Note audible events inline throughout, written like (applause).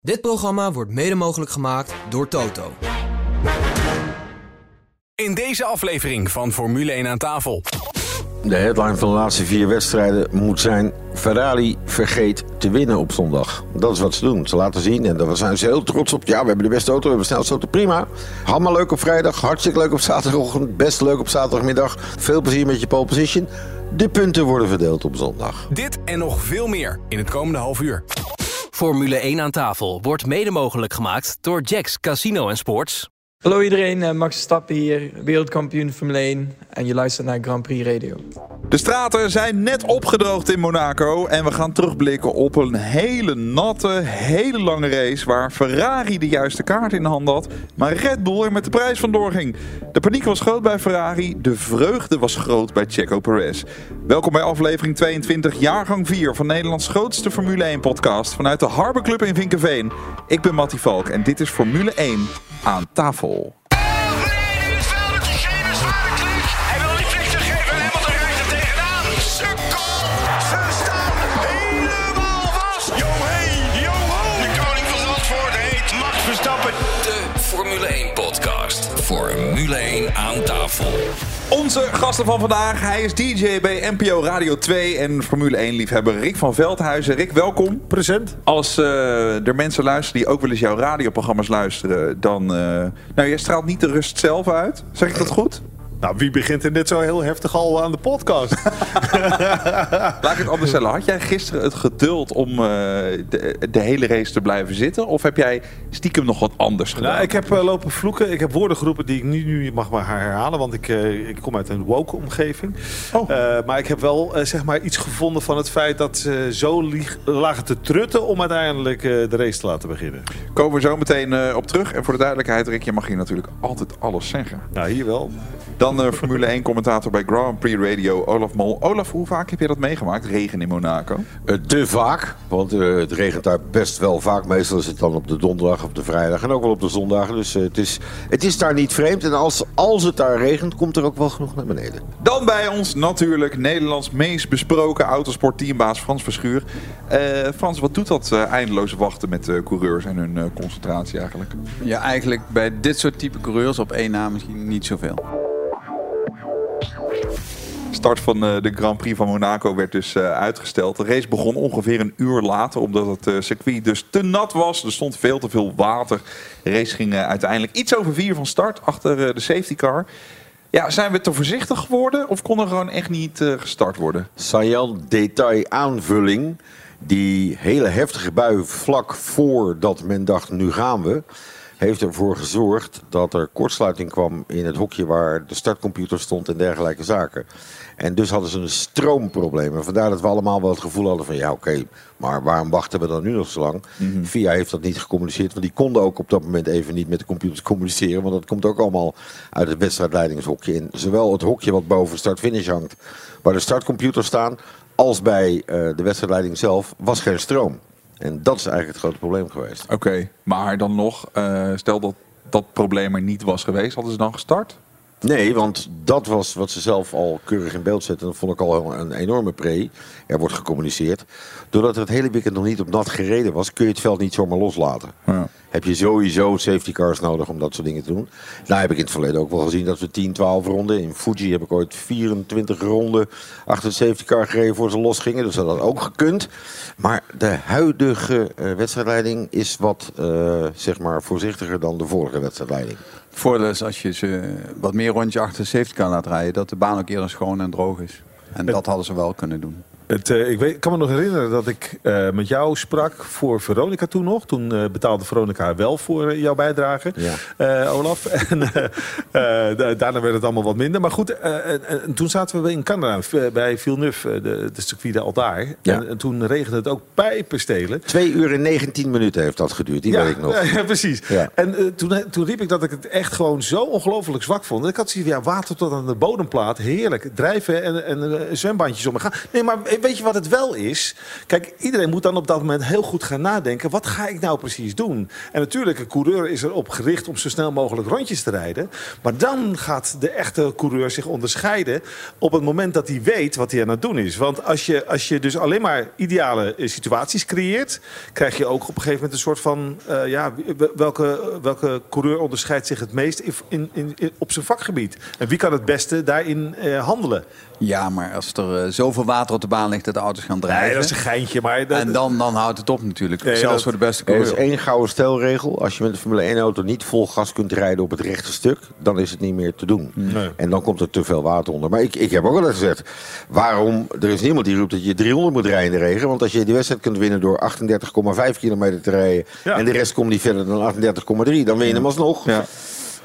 Dit programma wordt mede mogelijk gemaakt door Toto. In deze aflevering van Formule 1 aan tafel. De headline van de laatste vier wedstrijden moet zijn... Ferrari vergeet te winnen op zondag. Dat is wat ze doen. Ze laten zien en daar zijn ze heel trots op. Ja, we hebben de beste auto, we hebben de snelste auto, prima. Allemaal leuk op vrijdag, hartstikke leuk op zaterdagochtend... best leuk op zaterdagmiddag. Veel plezier met je pole position. De punten worden verdeeld op zondag. Dit en nog veel meer in het komende half uur. Formule 1 aan tafel wordt mede mogelijk gemaakt door Jacks Casino Sports. Hallo iedereen, eh, Max Verstappen hier, wereldkampioen Formule 1 en je luistert naar Grand Prix Radio. De straten zijn net opgedroogd in Monaco en we gaan terugblikken op een hele natte, hele lange race waar Ferrari de juiste kaart in de hand had, maar Red Bull er met de prijs vandoor ging. De paniek was groot bij Ferrari, de vreugde was groot bij Checo Perez. Welkom bij aflevering 22, jaargang 4 van Nederlands grootste Formule 1 podcast vanuit de Harbor Club in Vinkenveen. Ik ben Mattie Valk en dit is Formule 1 aan tafel. Hij wil niet vliegtuig geven en Hamilton rijdt er tegenaan. Sukkel! Ze staan helemaal vast. Yo hey, yo ho! De koning van Zandvoort heet Max Verstappen. De Formule 1 podcast. Formule 1 aan tafel. Onze gasten van vandaag, hij is DJ bij NPO Radio 2 en Formule 1 liefhebber Rick van Veldhuizen. Rick, welkom. Present. Als eh, er mensen luisteren die ook wel eens jouw radioprogramma's luisteren, dan... eh, nou, jij straalt niet de rust zelf uit. Zeg ik dat goed? Nou, wie begint er net zo heel heftig al aan de podcast? (laughs) Laat ik het anders stellen. Had jij gisteren het geduld om eh, de, de hele race te blijven zitten? Of heb jij stiekem nog wat anders gedaan? nou, ik heb eh, lopen vloeken. Ik heb woorden geroepen die ik nu, nu mag maar herhalen. Want ik, eh, ik kom uit een woke omgeving. Oh. Maar ik heb wel zeg maar iets gevonden van het feit dat ze zo lieg- lagen te trutten om uiteindelijk de race te laten beginnen. Komen we zo meteen op terug. En voor de duidelijkheid, Rick, je mag hier natuurlijk altijd alles zeggen. Nou, hier wel. Dan eh, Formule 1 commentator bij Grand Prix Radio, Olaf Mol. Olaf, hoe vaak heb je dat meegemaakt? Regen in Monaco? Eh, te vaak, want eh, het regent daar best wel vaak. Meestal is het dan op de donderdag, op de vrijdag en ook wel op de zondag. Dus het, is, het is daar niet vreemd. En als, als het daar regent, komt er ook wel genoeg naar beneden. Dan bij ons natuurlijk Nederlands meest besproken autosportteambaas Frans Verschuur. Eh, Frans, wat doet dat eh, eindeloze wachten met de coureurs en hun eh, concentratie eigenlijk? Ja, eigenlijk bij dit soort type coureurs op één na misschien niet zoveel. Start van eh, de Grand Prix van Monaco werd dus eh, uitgesteld. De race begon ongeveer een uur later, omdat het eh, circuit dus te nat was. Er stond veel te veel water. De race ging uiteindelijk iets over vier van start, achter de safety car. Ja, zijn we te voorzichtig geworden of kon er gewoon echt niet gestart worden? Sajan detail aanvulling. Die hele heftige bui vlak voordat men dacht, nu gaan we... heeft ervoor gezorgd dat er kortsluiting kwam in het hokje waar de startcomputer stond en dergelijke zaken. En dus hadden ze een stroomprobleem. En vandaar dat we allemaal wel het gevoel hadden van ja oké, maar waarom wachten we dan nu nog zo lang? VIA heeft dat niet gecommuniceerd, want die konden ook op dat moment even niet met de computers communiceren. Want dat komt ook allemaal uit het wedstrijdleidingshokje. En zowel het hokje wat boven start-finish hangt, waar de startcomputers staan, als bij eh, de wedstrijdleiding zelf, was geen stroom. En dat is eigenlijk het grote probleem geweest. Oké, maar dan nog, eh, stel dat dat probleem er niet was geweest, hadden ze dan gestart? Nee, want dat was wat ze zelf al keurig in beeld zetten. Dat vond ik al een enorme pre. Er wordt gecommuniceerd. Doordat er het hele weekend nog niet op nat gereden was, kun je het veld niet zomaar loslaten. Ja. Heb je sowieso safety cars nodig om dat soort dingen te doen. Nou heb ik in het verleden ook wel gezien dat we 10, 12 ronden. In Fuji heb ik ooit 24 ronden achter de safety car gereden voor ze losgingen. Dus dat had ook gekund. Maar de huidige eh, wedstrijdleiding is wat eh, zeg maar voorzichtiger dan de vorige wedstrijdleiding. Voordeel is als je ze wat meer rondje achter de safety car laat rijden, dat de baan ook eerder schoon en droog is. En dat hadden ze wel kunnen doen. Het, eh, ik, weet, ik kan me nog herinneren dat ik eh, met jou sprak voor Veronica toen nog. Toen eh, betaalde Veronica wel voor jouw bijdrage, Ja. Olaf. (laughs) En da- daarna werd het allemaal wat minder. Maar goed, en, en toen zaten we in Canada, bij Villeneuve, de, de circuit. Ja. En, en toen regende het ook pijpenstelen. Twee uur en 19 minuten heeft dat geduurd, die weet ik nog. (laughs) Ja, precies. En toen, toen riep ik dat ik het echt gewoon zo ongelooflijk zwak vond. Ik had zoiets van, ja, water tot aan de bodemplaat, heerlijk. Drijven en, en zwembandjes om me gaan. Nee, maar weet, je wat het wel is? Kijk, iedereen moet dan op dat moment heel goed gaan nadenken. Wat ga ik nou precies doen? En natuurlijk, een coureur is erop gericht om zo snel mogelijk rondjes te rijden. Maar dan gaat de echte coureur zich onderscheiden op het moment dat hij weet wat hij aan het doen is. Want als je, als je dus alleen maar ideale eh, situaties creëert, krijg je ook op een gegeven moment een soort van, eh, ja, welke, welke coureur onderscheidt zich het meest in, in, op zijn vakgebied? En wie kan het beste daarin eh, handelen? Ja, maar als er eh, zoveel water op de baan ligt dat de auto's gaan drijven... Nee, dat is een geintje, maar... dat- en dan, dan houdt het op natuurlijk. Nee, Zelfs dat- voor de beste Er is coureur. één gouden stelregel. Als je met een Formule 1-auto niet vol gas kunt rijden op het rechte stuk... dan is het niet meer te doen. Nee. En dan komt er te veel water onder. Maar ik, ik heb ook al eens gezegd... waarom... Er is niemand die roept dat je 300 moet rijden in de regen. Want als je die wedstrijd kunt winnen door 38,5 kilometer te rijden... Ja. en de rest komt niet verder dan 38,3... dan win je hem alsnog. Ja.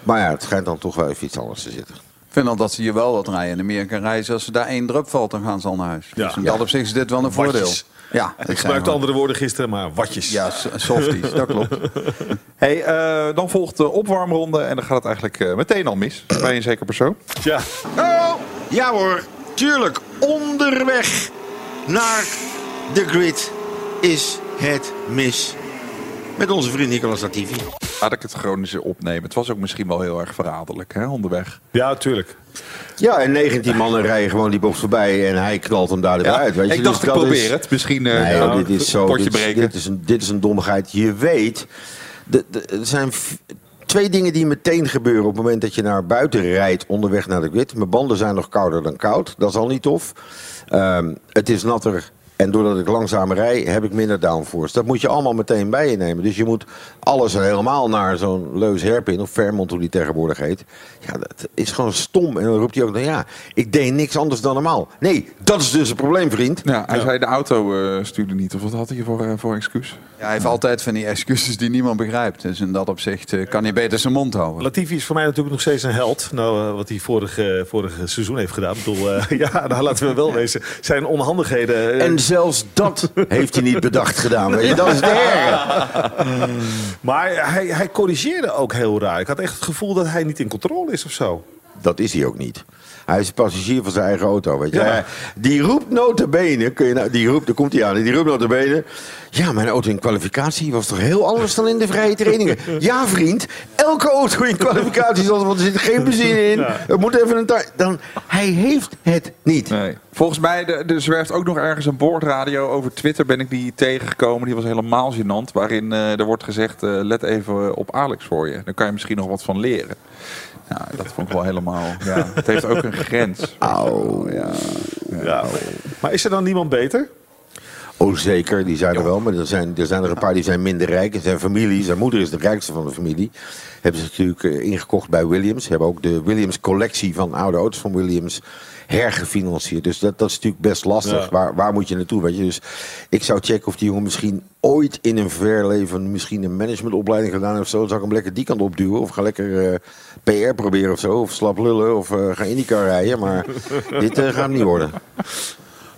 Maar ja, het schijnt dan toch wel even iets anders te zitten. Ik vind al dat ze hier wel wat rijden. In Amerika rijden ze als er daar één drup valt, dan gaan ze al naar huis. Ja. Dus in dat opzicht is dit wel een voordeel. Ja, Ik gebruikte wel- andere woorden gisteren, maar watjes. Ja, so- softies, dat klopt. (laughs) Hey, eh, dan volgt de opwarmronde en dan gaat het eigenlijk eh, meteen al mis. Bij een zeker persoon. Ja. Oh, ja hoor, tuurlijk. Onderweg naar de grid is het mis. Met onze vriend Nicolas Latifi. Laat ik het eens opnemen. Het was ook misschien wel heel erg verraderlijk, hè, onderweg. Ja, tuurlijk. Ja, en 19 mannen rijden gewoon die bocht voorbij en hij knalt hem daar Ja, eruit. Weet je? ik dacht, Dus ik dat probeer is- het. Misschien eh, Nee, nou, joh, dit is zo. potje Dit, is- breken. dit, is een, dit is een dommigheid. Je weet, er zijn twee dingen die meteen gebeuren op het moment dat je naar buiten rijdt onderweg naar de grid. Mijn banden zijn nog kouder dan koud. Dat is al niet tof. Ehm, het is natter. En doordat ik langzamer rij, heb ik minder downforce. Dat moet je allemaal meteen bij je nemen. Dus je moet alles helemaal naar zo'n Leus Herpin of Vermont, hoe die tegenwoordig heet. Ja, dat is gewoon stom. En dan roept hij ook, nou ja, ik deed niks anders dan normaal. Nee, dat is dus een probleem, vriend. Ja, hij zei de auto eh, stuurde niet. Of wat had hij voor, eh, voor excuus? Ja, hij heeft altijd van die excuses die niemand begrijpt. Dus in dat opzicht eh, kan hij beter zijn mond houden. Latifi is voor mij natuurlijk nog steeds een held. Nou, wat hij vorige, vorige seizoen heeft gedaan. Ik bedoel, eh, (laughs) ja, nou, laten we wel wezen. Zijn onhandigheden... eh, En zelfs dat heeft hij niet bedacht gedaan. Weet je? Dat is het erge. Maar hij, hij corrigeerde ook heel raar. Ik had echt het gevoel dat hij niet in controle is of zo. Dat is hij ook niet. Hij is passagier van zijn eigen auto. Weet je? Ja. Hij- Die roept notabene, kun je nou, die roept, daar komt hij aan. Die roept notabene. Ja, mijn auto in kwalificatie was toch heel anders dan in de vrije trainingen. (laughs) Ja, vriend. Elke auto in kwalificatie is anders, want er zit geen benzine in. Er moet even een ta- dan Hij heeft het niet. Nee. Volgens mij, de- er zwerft ook nog ergens een boordradio. Over Twitter ben ik die tegengekomen. Die was helemaal gênant. Waarin eh, er wordt gezegd, eh, let even op Alex voor je. Dan kan je misschien nog wat van leren. Nou, dat vond ik wel helemaal... Ja, het heeft ook een grens. Auw. Ja. Ja. Maar is er dan niemand beter? Oh, zeker, die zijn er wel. Maar er zijn, er zijn er een paar die zijn minder rijk. Zijn families. Zijn moeder is de rijkste van de familie. Hebben ze natuurlijk eh, ingekocht bij Williams. Hebben ook de Williams collectie van oude auto's van Williams hergefinancierd. Dus dat, dat is natuurlijk best lastig. Ja. Waar, waar moet je naartoe? Weet je? Dus ik zou checken of die jongen misschien ooit in een verleven misschien een managementopleiding gedaan heeft of zo. Dan zou ik hem lekker die kant opduwen. Of ga lekker eh, PR proberen of zo. Of slap lullen. Of eh, ga IndyCar rijden. Maar (laughs) dit gaat niet worden.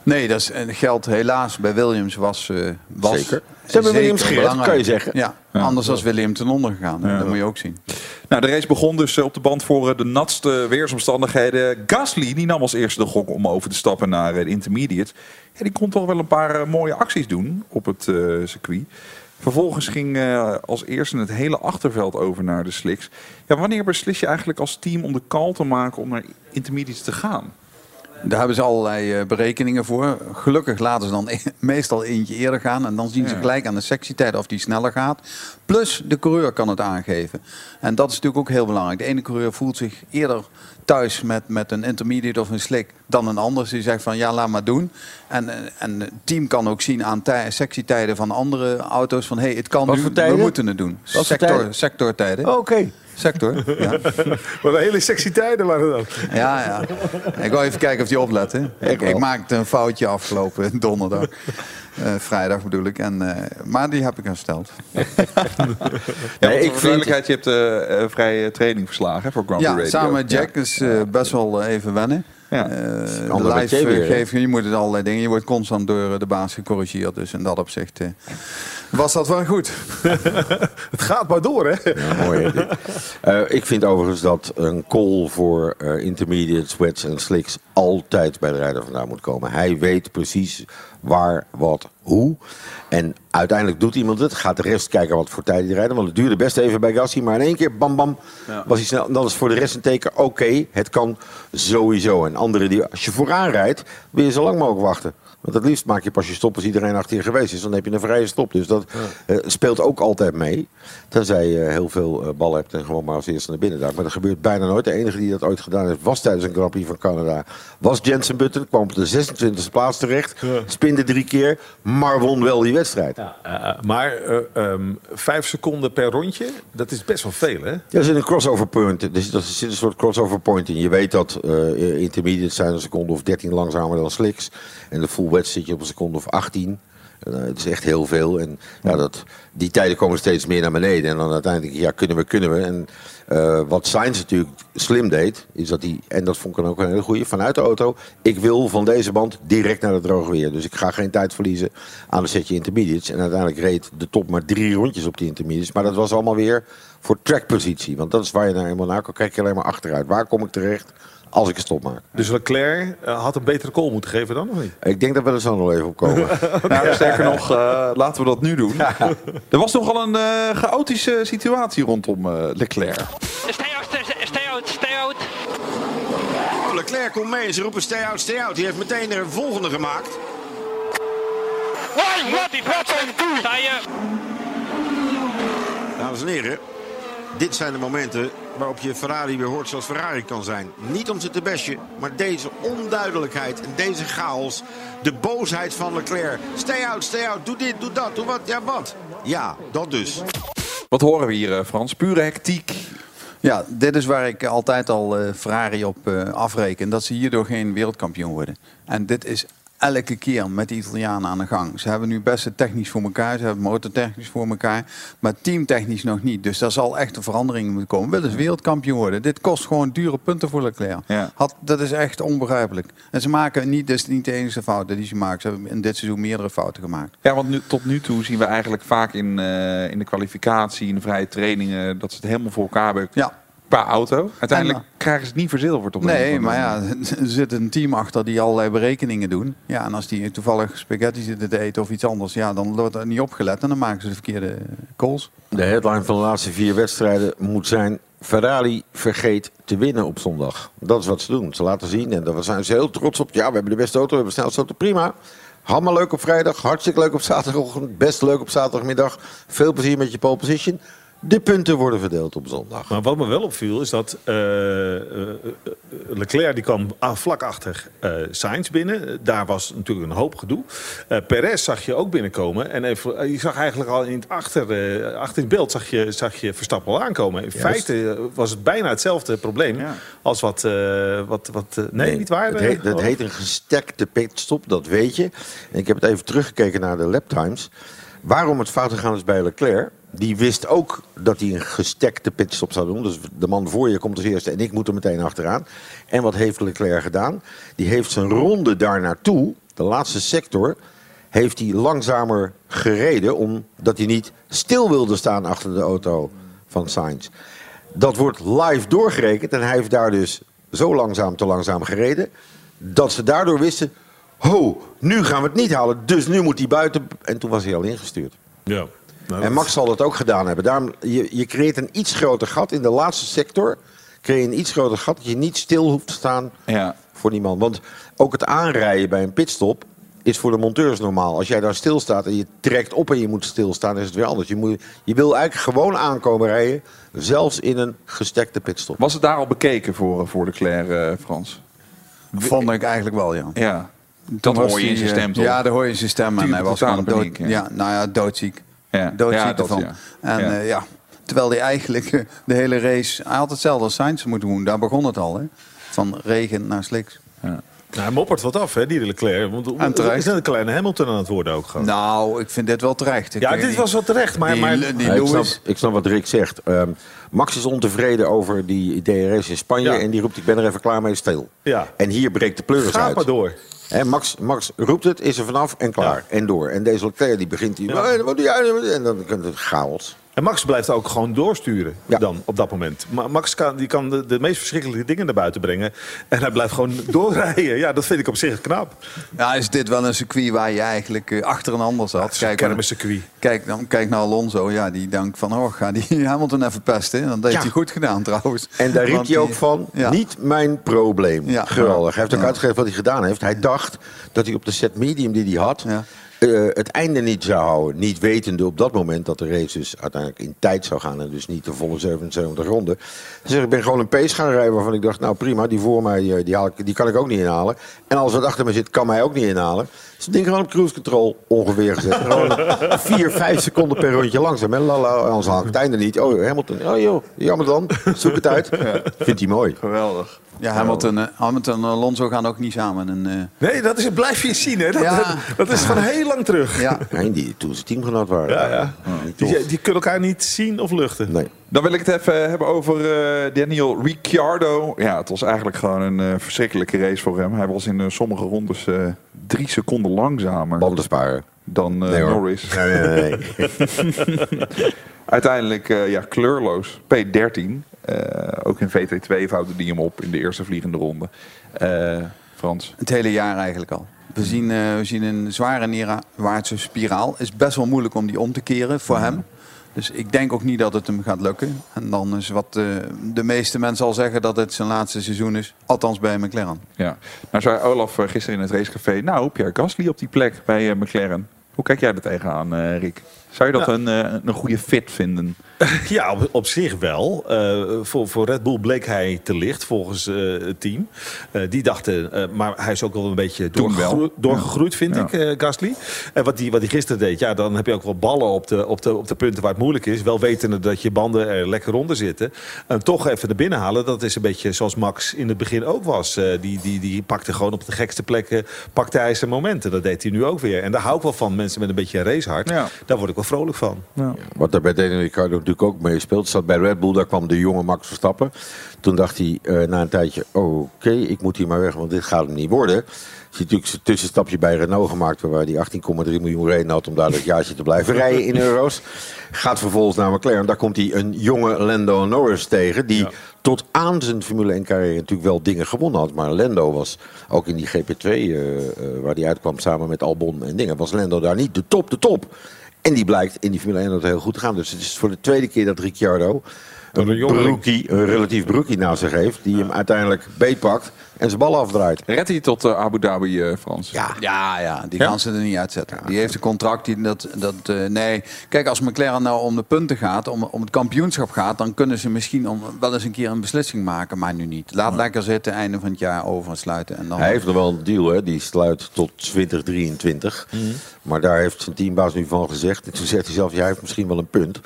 Nee, dat is, en geld helaas bij Williams was... eh was Zeker. Ze hebben Williams gered, belangrijk. kan je zeggen. Ja, anders was William ten onder gegaan. Dat moet je ook zien. Nou, de race begon dus eh, op de band voor eh, de natste weersomstandigheden. Gasly die nam als eerste de gok om over te stappen naar de intermediate. Ja, die kon toch wel een paar mooie acties doen op het circuit. Vervolgens ging als eerste het hele achterveld over naar de slicks. Ja, wanneer beslis je eigenlijk als team om de call te maken om naar intermediates te gaan? Daar hebben ze allerlei eh, berekeningen voor. Gelukkig laten ze dan e- (laughs) meestal eentje eerder gaan. En dan zien ze gelijk aan de sectietijd of die sneller gaat. Plus de coureur kan het aangeven. En dat is natuurlijk ook heel belangrijk. De ene coureur voelt zich eerder thuis met, met een intermediate of een slick dan een ander. Die zegt van ja, laat maar doen. En, eh, en het team kan ook zien aan tij- sectietijden van andere auto's van hé, hey, het kan Wat nu, we moeten het doen. Sector, tijden? sectortijden. Oké. Sector, ja. (laughs) Wat een hele sexy tijden waren dat. Ja, ja. Ik wil even kijken of die oplet. Hè. Ik, ik maakte een foutje afgelopen (laughs) donderdag. Eh, vrijdag bedoel ik. En, eh, maar die heb ik hersteld. (laughs) Ja, Nee, ik duidelijkheid, je hebt eh, vrije training verslagen voor Grand Prix Ja, Radio. samen met Jack is eh, best wel even wennen. Ja. Eh, de live geven, je moet het allerlei dingen. Je wordt constant door de baas gecorrigeerd. Dus in dat opzicht eh, Was dat wel goed? (laughs) Het gaat maar door, hè? Ja, mooi. hè. Eh, ik vind overigens dat een call voor eh, intermediates, wets en slicks altijd bij de rijder vandaan moet komen. Hij weet precies waar, wat, hoe. En uiteindelijk doet iemand het. Gaat de rest kijken wat voor tijd die rijden. Want het duurde best even bij Gassi. Maar in één keer, bam bam, was hij snel. En dat is voor de rest een teken. Oké, het kan sowieso. En anderen die, als je vooraan rijdt, wil je zo lang mogelijk wachten. Want het liefst maak je pas je stop als iedereen achter je geweest is. Dan heb je een vrije stop. Dus dat eh, speelt ook altijd mee. Tenzij je heel veel eh, bal hebt en gewoon maar als eerste naar binnen duikt. Maar dat gebeurt bijna nooit. De enige die dat ooit gedaan heeft was tijdens een Grand Prix van Canada. Was Jensen Button. Kwam op de 26e plaats terecht. Spinde drie keer. Maar won wel die wedstrijd. Ja, eh, maar eh, ehm, vijf seconden per rondje, dat is best wel veel, hè? Ja, er zit een crossover point. Dus er zit een soort crossover point in. Je weet dat eh intermediates zijn een seconde of 13 langzamer dan slicks. En de full zit je op een seconde of 18. Eh, het is echt heel veel. En ja, dat, die tijden komen steeds meer naar beneden. En dan uiteindelijk, ja, kunnen we, kunnen we. En eh, wat Sainz natuurlijk slim deed, is dat hij, en dat vond ik dan ook een hele goede, vanuit de auto. Ik wil van deze band direct naar het droge weer. Dus ik ga geen tijd verliezen aan een setje intermediates. En uiteindelijk reed de top maar drie rondjes op die intermediates. Maar dat was allemaal weer voor trackpositie. Want dat is waar je naar in Monaco kijk je alleen maar achteruit. Waar kom ik terecht als ik een stop maak? Dus Leclerc eh, had een betere call moeten geven dan, of niet? Ik denk dat we er zo nog even op komen. (laughs) Nou, sterker nog, eh, laten we dat nu doen. (laughs) Er was nogal een eh, chaotische situatie rondom eh, Leclerc. Stay out, stay, out, stay out. Leclerc komt mee. Ze roepen stay out, stay out. Die heeft meteen er een volgende gemaakt. One, what, what, Sta je? Dames en heren, dit zijn de momenten waarop je Ferrari weer hoort zoals Ferrari kan zijn. Niet om ze te bashen, maar deze onduidelijkheid en deze chaos. De boosheid van Leclerc. Stay out, stay out. Doe dit, doe dat, doe wat. Ja, wat? Ja, dat dus. Wat horen we hier, eh, Frans? Pure hectiek. Ja, dit is waar ik altijd al eh, Ferrari op eh, afreken. Dat ze hierdoor geen wereldkampioen worden. En dit is elke keer met de Italianen aan de gang. Ze hebben nu best het technisch voor elkaar. Ze hebben motortechnisch voor elkaar. Maar teamtechnisch nog niet. Dus daar zal echt een verandering moeten komen. Willen ze wereldkampioen worden? Dit kost gewoon dure punten voor Leclerc. Ja. Had, dat is echt onbegrijpelijk. En ze maken niet, dus niet de enige fouten die ze maken. Ze hebben in dit seizoen meerdere fouten gemaakt. Ja, want nu, tot nu toe zien we eigenlijk vaak in, eh, in de kwalificatie, in de vrije trainingen, dat ze het helemaal voor elkaar hebben Ja. Qua auto. Uiteindelijk En, krijgen ze het niet verzilverd op Nee, maar ja, er zit een team achter die allerlei berekeningen doen. Ja, en als die toevallig spaghetti zitten te eten of iets anders, ja, dan wordt er niet opgelet en dan maken ze de verkeerde calls. De headline van de laatste vier wedstrijden moet zijn... Ferrari vergeet te winnen op zondag. Dat is wat ze doen. Ze laten zien en daar zijn ze heel trots op. Ja, we hebben de beste auto, we hebben de snelste auto, prima. Allemaal leuk op vrijdag, hartstikke leuk op zaterdagochtend, best leuk op zaterdagmiddag. Veel plezier met je pole position. De punten worden verdeeld op zondag. Maar wat me wel opviel is dat eh, eh, Leclerc die kwam vlak achter eh Sainz binnen. Daar was natuurlijk een hoop gedoe. Eh Perez zag je ook binnenkomen. En even, eh, je zag eigenlijk al in het achter, eh, achter het beeld zag je, zag je Verstappen al aankomen. In feite eh, was het bijna hetzelfde probleem Ja. als wat... eh, wat, wat eh, nee, niet waar? Het heet, eh? dat Oh. heet een gestekte pitstop, dat weet je. En ik heb het even teruggekeken naar de laptimes. Waarom het fout gegaan is bij Leclerc. Die wist ook dat hij een gestekte pitstop zou doen. Dus de man voor je komt als eerste en ik moet er meteen achteraan. En wat heeft Leclerc gedaan? Die heeft zijn ronde daar naartoe, de laatste sector, heeft hij langzamer gereden. Omdat hij niet stil wilde staan achter de auto van Sainz. Dat wordt live doorgerekend en hij heeft daar dus zo langzaam te langzaam gereden. Dat ze daardoor wisten, ho, nu gaan we het niet halen. Dus nu moet hij buiten. En toen was hij al ingestuurd. Ja. Nou, En Max zal dat ook gedaan hebben. Daarom, je, je creëert een iets groter gat in de laatste sector. Creëer je een iets groter gat dat je niet stil hoeft te staan Ja. voor die man. Want ook het aanrijden bij een pitstop is voor de monteurs normaal. Als jij daar stilstaat en je trekt op en je moet stilstaan, is het weer anders. Je, moet, je wil eigenlijk gewoon aankomen rijden, zelfs in een gestekte pitstop. Was het daar al bekeken voor, voor Leclerc, eh, Frans? Vond ik eigenlijk wel, ja. Ja. Dat hoor je in zijn eh, stem, toch? Ja, dat hoor je in zijn stem. En hij was gewoon dood, ja. nou ja, doodziek. Ja. Doodziek Ja, dat, ervan. ja. En Ja. ja. ja, terwijl hij eigenlijk eh, (laughs) de hele race... Hij had hetzelfde als Sainz moeten doen. Daar begon het al, hè. Van regen naar sliks. Nou, hij moppert wat af, hè, die Leclerc. Want En terecht. er is een kleine Hamilton aan het worden ook gewoon. Nou, ik vind dit wel terecht. Ik ja, weet dit niet. was wel terecht. Maar, Die- maar, die Ja, ik, snap, Lewis... ik snap wat Rick zegt. Ehm, Max is ontevreden over die DRS in Spanje Ja. en die roept ik ben er even klaar mee stil. Ja. En hier breekt de pleuris Ga uit. maar door. Max, Max roept het, is er vanaf en klaar. En door. En deze Leclerc die begint hier. "Eh, wat doe jij? En dan komt het chaos. En Max blijft ook gewoon doorsturen Ja. dan, op dat moment. Ma- Max kan, die kan de, de meest verschrikkelijke dingen naar buiten brengen. En hij blijft gewoon (laughs) doorrijden. Ja, dat vind ik op zich knap. Ja, is dit wel een circuit waar je eigenlijk eh, achter een ander zat? Kijk, kermiscircuit. Kijk, dan, kijk naar Alonso. Ja, die denkt van, oh, ga die (laughs) Hamilton even pesten. En dat heeft Ja. hij goed gedaan trouwens. En daar riep hij ook van, Ja. niet mijn probleem. Ja. Geweldig. Hij heeft ook Ja. uitgegeven wat hij gedaan heeft. Hij dacht dat hij op de set medium die hij had... Eh, het einde niet zou houden. Niet wetende op dat moment dat de race dus uiteindelijk in tijd zou gaan. En dus niet de volle 77 ronden. Zegt, ik ben gewoon een pace gaan rijden waarvan ik dacht... nou prima, die voor mij eh, die, haal ik, die kan ik ook niet inhalen. En als wat achter me zit, kan mij ook niet inhalen. Dus het ding gewoon op cruise control ongeveer gezet. (laughs) Gewoon vier, vijf seconden per rondje langzaam. En lala, anders haal ik het einde niet. Oh, Hamilton. Oh joh, jammer dan. Zoek het uit. (laughs) Vindt hij mooi. Geweldig. Ja, Hamilton, eh, Hamilton en Alonso gaan ook niet samen. En, eh, Nee, dat is, blijf je zien. Hè? Dat, Ja. dat, dat is van heel lang terug. ja. Nee, die toen ze teamgenoot waren. Ja, ja. Die, die kunnen elkaar niet zien of luchten. Nee. Dan wil ik het even hebben over eh, Daniel Ricciardo. Ja, het was eigenlijk gewoon een eh, verschrikkelijke race voor hem. Hij was in eh, sommige rondes eh, drie seconden langzamer Banden sparen. dan eh, Nee. Norris. Nee, nee, (laughs) nee. Uiteindelijk eh, ja, kleurloos. P13. Eh, ook in VT2 vouwde die hem op in de eerste vliegende ronde. Eh, Frans. Het hele jaar eigenlijk al. We zien, eh, we zien een zware neerwaartse spiraal. Het is best wel moeilijk om die om te keren voor hem. Dus ik denk ook niet dat het hem gaat lukken. En dan is wat eh, de meeste mensen al zeggen dat het zijn laatste seizoen is. Althans bij McLaren. Ja. Nou zei Olaf eh, gisteren in het racecafé... Nou, Pierre Gasly op die plek bij eh, McLaren. Hoe kijk jij er tegenaan, Rick? Zou je dat een, eh, een goede fit vinden? (laughs) Ja, op, op zich wel. Eh, voor, voor Red Bull bleek hij te licht volgens eh, het team. Die dachten, maar hij is ook wel een beetje doorgegroeid, doorgegroeid vind Ja. ik, Gasly. En wat hij wat die gisteren deed, ja, dan heb je ook wel ballen op de, op, de, op de punten waar het moeilijk is. Wel wetende dat je banden er lekker onder zitten. En toch even er binnen halen, dat is een beetje zoals Max in het begin ook was. Die, die, die pakte gewoon op de gekste plekken, pakte hij zijn momenten. Dat deed hij nu ook weer. En daar hou ik wel van, mensen met een beetje racehart. Ja. Daar word ik wel vrolijk van. Wat daar bij Daniel Ricciardo natuurlijk ook mee speelt, zat bij Red Bull, daar kwam de jonge Max Verstappen. Toen dacht hij eh, na een tijdje, oké, ik moet hier maar weg, want dit gaat hem niet worden. Is hij natuurlijk zijn tussenstapje bij Renault gemaakt, waar hij 18,3 miljoen reden had om daar dat jaartje te blijven (laughs) rijden in euro's. Gaat vervolgens naar McLaren, daar komt hij een jonge Lando Norris tegen, die tot aan zijn Formule 1 carrière natuurlijk wel dingen gewonnen had. Maar Lando was ook in die GP2, eh, eh, waar hij uitkwam samen met Albon en dingen, was Lando daar niet de top, de top. En die blijkt in die Formule 1 dat heel goed te gaan. Dus het is voor de tweede keer dat Ricciardo een een, broekie, een relatief broekie naast zich heeft. Die hem uiteindelijk beetpakt en zijn bal afdraait. Redt hij tot eh, Abu Dhabi, eh, Frans? Ja, Ja, ja, die Ja? gaan ze er niet uitzetten. Die heeft een contract. Die, dat, dat, eh, nee, kijk, als McLaren nou om de punten gaat, om, om het kampioenschap gaat, dan kunnen ze misschien om, wel eens een keer een beslissing maken, maar nu niet. Laat lekker zitten, einde van het jaar oversluiten. En dan, Hij heeft nog wel een deal, hè? die sluit tot 2023. Maar daar heeft zijn teambaas nu van gezegd. En toen zegt hij zelf, jij heeft misschien wel een punt.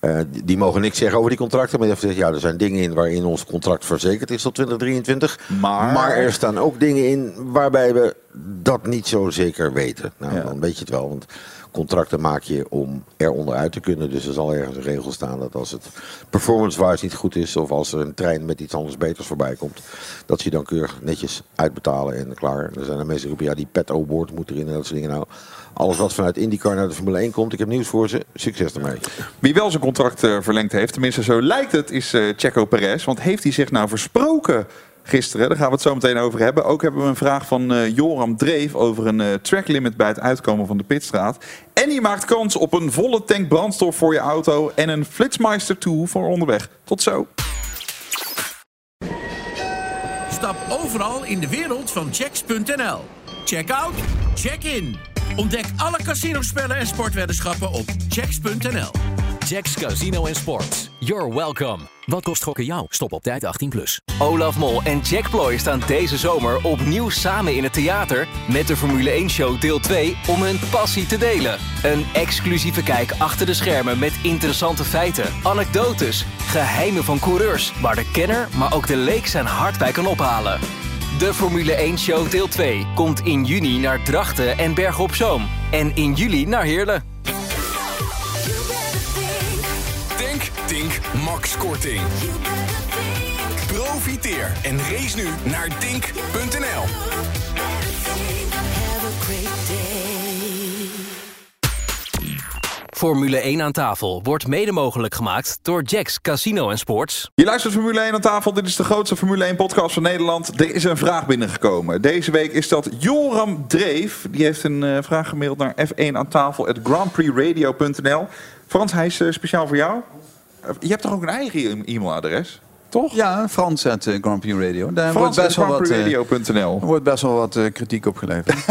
Eh, die, die mogen niks zeggen over die contracten. Maar hij heeft gezegd, ja, er zijn dingen in waarin ons contract verzekerd is tot 2023. Maar- er staan ook dingen in waarbij we dat niet zo zeker weten. Nou, Ja. dan weet je het wel. Want contracten maak je om er onderuit te kunnen. Dus er zal ergens een regel staan dat als het performance-wise niet goed is... of als er een trein met iets anders beters voorbij komt... dat ze dan keurig netjes uitbetalen en klaar. En er zijn er mensen die roepen, ja, die pet award moet erin en dat soort dingen. Nou, alles wat vanuit IndyCar naar de Formule 1 komt, ik heb nieuws voor ze. Succes ermee. Wie wel zijn contract eh, verlengd heeft, tenminste zo lijkt het, is eh Checo Perez. Want heeft hij zich nou versproken gisteren? Daar gaan we het zo meteen over hebben. Ook hebben we een vraag van eh, Joram Dreef over een eh track limit bij het uitkomen van de pitstraat. En die maakt kans op een volle tank brandstof voor je auto en een Flitsmeister 2 voor onderweg. Tot zo. Stap overal in de wereld van checks.nl. Check out, check in. Ontdek alle casinospellen en sportweddenschappen op checks.nl. Jacks Casino en Sports. You're welcome. Wat kost gokken jou? Stop op tijd 18+. Plus. Olaf Mol en Jack Ploy staan deze zomer opnieuw samen in het theater... met de Formule 1-show deel 2 om hun passie te delen. Een exclusieve kijk achter de schermen met interessante feiten, anekdotes... geheimen van coureurs, waar de kenner, maar ook de leek zijn hart bij kan ophalen. De Formule 1-show deel 2 komt in juni naar Drachten en Bergen op Zoom. En in juli naar Heerlen. Denk, Tink, Max Korting. Profiteer en race nu naar dink.nl. Formule 1 aan tafel wordt mede mogelijk gemaakt door Jacks Casino en Sports. Je luistert Formule 1 aan tafel. Dit is de grootste Formule 1 podcast van Nederland. Er is een vraag binnengekomen. Deze week is dat Joram Dreef. Die heeft een eh, vraag gemaild naar f1 aan tafel at grandprixradio.nl. Frans, hij is eh, speciaal voor jou. Eh, Je hebt toch ook een eigen e- e-mailadres? Toch? Ja, Frans uit eh, Grand Prix Radio. Daar Frans wordt best wel wat, eh, Radio.nl. er wordt best wel wat eh, kritiek op geleverd. (laughs)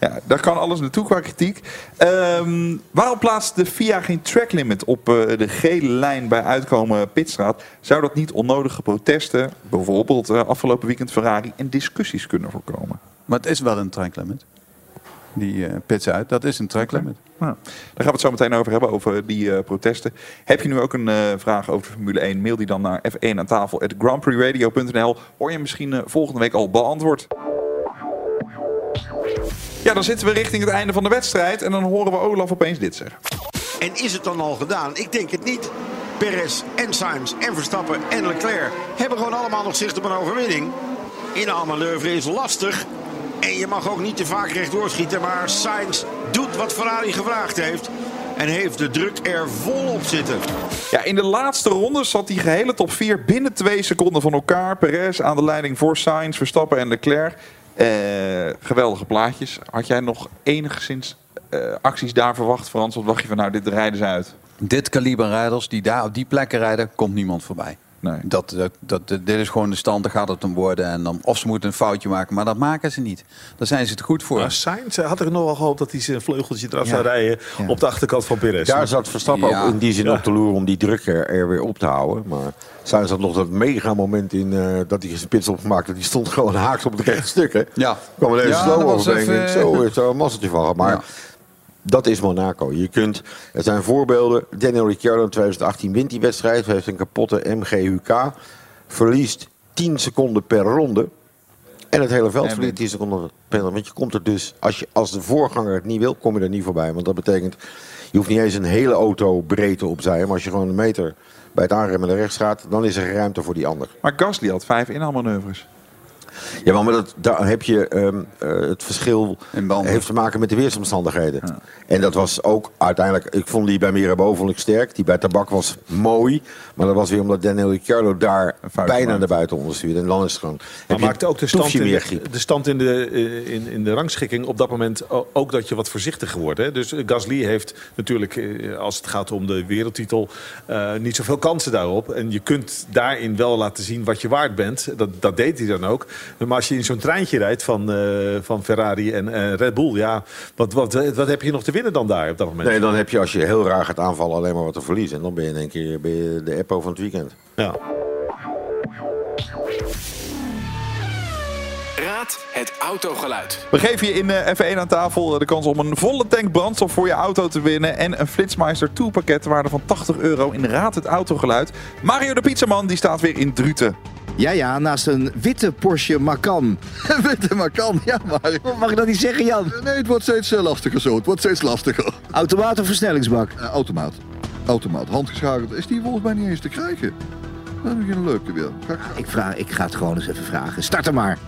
Ja, daar kan alles naartoe qua kritiek. Ehm, waarom plaatst de FIA geen track limit op eh, de gele lijn bij uitkomen Pitstraat? Zou dat niet onnodige protesten, bijvoorbeeld eh, afgelopen weekend Ferrari, en discussies kunnen voorkomen? maar het is wel een track limit. Die eh pits uit, dat is een track limit. Nou, daar gaan we het zo meteen over hebben, over die eh, protesten. Heb je nu ook een eh, vraag over de Formule 1? Mail die dan naar f1 aan tafel at grandprixradio.nl. Hoor je misschien volgende week al beantwoord. Ja, dan zitten we richting het einde van de wedstrijd. En dan horen we Olaf opeens dit zeggen. En is het dan al gedaan? Ik denk het niet. Perez en Sainz en Verstappen en Leclerc hebben gewoon allemaal nog zicht op een overwinning. In een manoeuvre is lastig. En je mag ook niet te vaak rechtdoor schieten. Maar Sainz doet wat Ferrari gevraagd heeft. En heeft de druk er vol op zitten. Ja, in de laatste ronde zat die gehele top 4 binnen twee seconden van elkaar. Perez aan de leiding voor Sainz, Verstappen en Leclerc. Eh, geweldige plaatjes. Had jij nog enigszins eh, acties daar verwacht, Frans? Wat dacht je van, nou, dit rijden ze uit? Dit kaliber rijders die daar op die plekken rijden, komt niemand voorbij. Nee. Dat, dat, dat, dit is gewoon de stand, daar gaat het om worden. En dan, of ze moeten een foutje maken, maar dat maken ze niet. Daar zijn ze te goed voor. Maar Sainz eh, had ik nog wel gehoopt dat hij zijn vleugeltje eraf Ja. zou rijden Ja. op de achterkant van Perez. Daar zat Verstappen Ja. ook in die zin Ja. op te loeren om die druk er, er weer op te houden. Maar zijn zat nog dat mega moment in eh, dat hij zijn pits opmaakte. Die stond gewoon haaks op het rechte stuk. Hè? Ja. kwam er even Ja, slow dat over. even- Zo heeft er een masseltje van. Maar Ja. Dat is Monaco. Je kunt, er zijn voorbeelden. Daniel Ricciardo in 2018 wint die wedstrijd. Heeft een kapotte MGUK. Verliest 10 seconden per ronde. En het hele veld verliest 10 seconden per ronde. Want je komt er dus, als, je, als de voorganger het niet wil, kom je er niet voorbij. Want dat betekent, je hoeft niet eens een hele auto breedte opzij. Maar als je gewoon een meter bij het aanremmen naar rechts gaat, dan is er ruimte voor die ander. Maar Gasly had vijf inhaalmanoeuvres. Ja, maar dat, daar heb je ehm, eh, het verschil heeft te maken met de weersomstandigheden. En dat was ook uiteindelijk, ik vond die bij Mirabeau vond ik sterk. Die bij Tabak was mooi. Maar dat was weer omdat Daniel Ricciardo daar bijna naar buiten onderstuurde. En dan is het gewoon. Maar maakte ook de stand, in meer de, stand in de, eh, in, in de rangschikking op dat moment ook dat je wat voorzichtiger wordt. Hè? Dus Gasly heeft natuurlijk, eh, als het gaat om de wereldtitel, eh, niet zoveel kansen daarop. En je kunt daarin wel laten zien wat je waard bent. Dat, dat deed hij dan ook. Maar als je in zo'n treintje rijdt van, eh, van Ferrari en eh, Red Bull, ja, wat, wat, wat heb je nog te winnen dan daar op dat moment? Nee, dan heb je als je heel raar gaat aanvallen alleen maar wat te verliezen. En dan ben je in één keer ben je de Eppo van het weekend. Ja. Raad het autogeluid. We geven je in eh, F1 aan tafel de kans om een volle tank brandstof voor je auto te winnen. En een Flitsmeister 2 pakket waarde van 80 euro in Raad het Autogeluid. Mario de Pizzaman die staat weer in Druten. Ja, ja, naast een witte Porsche Macan. (laughs) witte Macan, ja maar. (laughs) Mag ik dat niet zeggen, Jan? Nee, het wordt steeds eh, lastiger zo. Het wordt steeds lastiger. Automaat of versnellingsbak? automaat. Automaat. Handgeschakeld is die volgens mij niet eens te krijgen. Dat is een leuke weer. Ik, vraag, ik ga het gewoon eens even vragen. Start er maar.